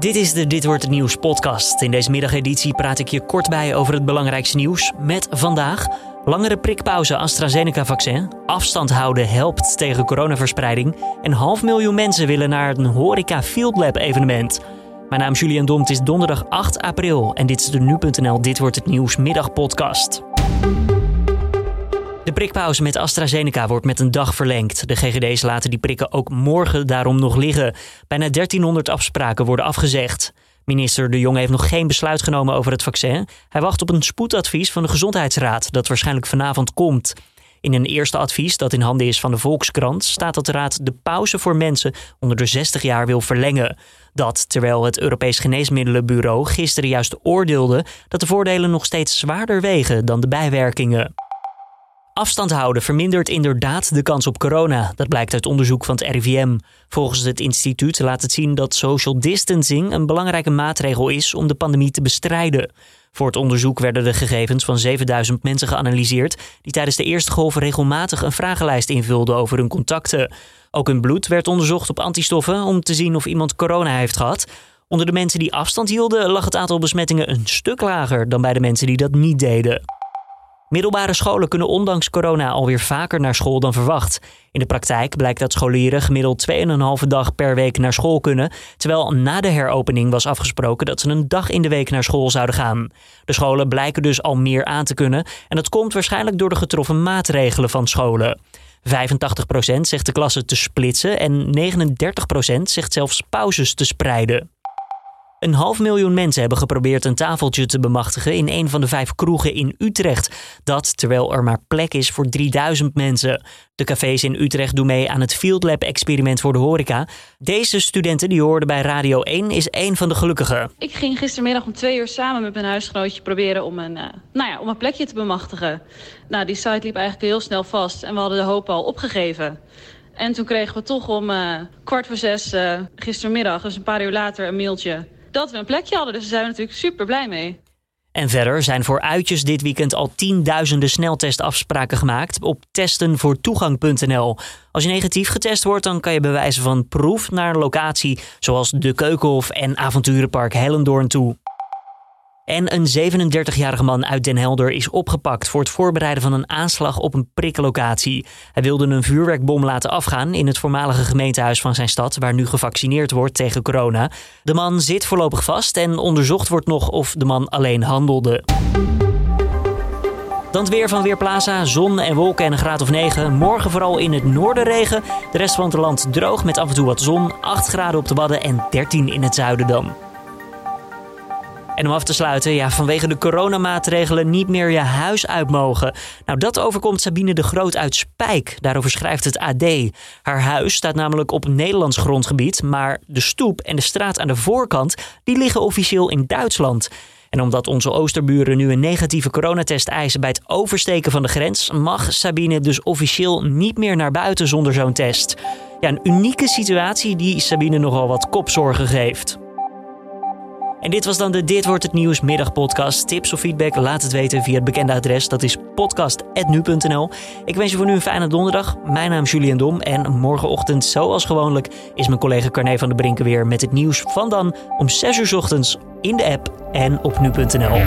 Dit is de Dit wordt het nieuws podcast. In deze middageditie praat ik je kort bij over het belangrijkste nieuws met vandaag langere prikpauze AstraZeneca-vaccin, afstand houden helpt tegen coronaverspreiding en half miljoen mensen willen naar een horeca Field Lab evenement. Mijn naam is Julian Dom, het is donderdag 8 april en dit is de nu.nl Dit wordt het nieuws middagpodcast. De prikpauze met AstraZeneca wordt met een dag verlengd. De GGD's laten die prikken ook morgen daarom nog liggen. Bijna 1300 afspraken worden afgezegd. Minister De Jong heeft nog geen besluit genomen over het vaccin. Hij wacht op een spoedadvies van de Gezondheidsraad dat waarschijnlijk vanavond komt. In een eerste advies dat in handen is van de Volkskrant staat dat de Raad de pauze voor mensen onder de 60 jaar wil verlengen. Dat terwijl het Europees Geneesmiddelenbureau gisteren juist oordeelde dat de voordelen nog steeds zwaarder wegen dan de bijwerkingen. Afstand houden vermindert inderdaad de kans op corona. Dat blijkt uit onderzoek van het RIVM. Volgens het instituut laat het zien dat social distancing een belangrijke maatregel is om de pandemie te bestrijden. Voor het onderzoek werden de gegevens van 7000 mensen geanalyseerd die tijdens de eerste golf regelmatig een vragenlijst invulden over hun contacten. Ook hun bloed werd onderzocht op antistoffen om te zien of iemand corona heeft gehad. Onder de mensen die afstand hielden lag het aantal besmettingen een stuk lager dan bij de mensen die dat niet deden. Middelbare scholen kunnen ondanks corona alweer vaker naar school dan verwacht. In de praktijk blijkt dat scholieren gemiddeld 2,5 dag per week naar school kunnen, terwijl na de heropening was afgesproken dat ze een dag in de week naar school zouden gaan. De scholen blijken dus al meer aan te kunnen en dat komt waarschijnlijk door de getroffen maatregelen van scholen. 85% zegt de klasse te splitsen en 39% zegt zelfs pauzes te spreiden. Een half miljoen mensen hebben geprobeerd een tafeltje te bemachtigen in een van de vijf kroegen in Utrecht. Dat terwijl er maar plek is voor 3000 mensen. De cafés in Utrecht doen mee aan het Field Lab experiment voor de horeca. Deze studenten die hoorden bij Radio 1 is één van de gelukkigen. Ik ging gistermiddag om twee uur samen met mijn huisgenootje proberen om een, uh, nou ja, om een plekje te bemachtigen. Nou, die site liep eigenlijk heel snel vast en we hadden de hoop al opgegeven. En toen kregen we toch om uh, kwart voor zes uh, gistermiddag, dus een paar uur later, een mailtje dat we een plekje hadden. Dus daar zijn we natuurlijk super blij mee. En verder zijn voor uitjes dit weekend al tienduizenden sneltestafspraken gemaakt op testenvoortoegang.nl. Als je negatief getest wordt, dan kan je bewijzen van proef naar een locatie zoals de Keukenhof en Avonturenpark Hellendoorn toe. En een 37-jarige man uit Den Helder is opgepakt voor het voorbereiden van een aanslag op een priklocatie. Hij wilde een vuurwerkbom laten afgaan in het voormalige gemeentehuis van zijn stad, waar nu gevaccineerd wordt tegen corona. De man zit voorlopig vast en onderzocht wordt nog of de man alleen handelde. Dan het weer van Weerplaza. Zon en wolken en een graad of 9. Morgen vooral in het noorden regen. De rest van het land droog met af en toe wat zon. 8 graden op de Wadden en 13 in het zuiden dan. En om af te sluiten, ja, vanwege de coronamaatregelen niet meer je huis uit mogen. Nou, dat overkomt Sabine de Groot uit Spijk. Daarover schrijft het AD. Haar huis staat namelijk op Nederlands grondgebied, maar de stoep en de straat aan de voorkant, die liggen officieel in Duitsland. En omdat onze oosterburen nu een negatieve coronatest eisen bij het oversteken van de grens, mag Sabine dus officieel niet meer naar buiten zonder zo'n test. Ja, een unieke situatie die Sabine nogal wat kopzorgen geeft. En dit was dan de Dit wordt het nieuws middagpodcast. Tips of feedback, laat het weten via het bekende adres. Dat is podcast.nu.nl. Ik wens je voor nu een fijne donderdag. Mijn naam is Julian Dom en morgenochtend, zoals gewoonlijk, is mijn collega Carne van der Brinken weer met het nieuws van dan om 6 uur ochtends in de app en op nu.nl.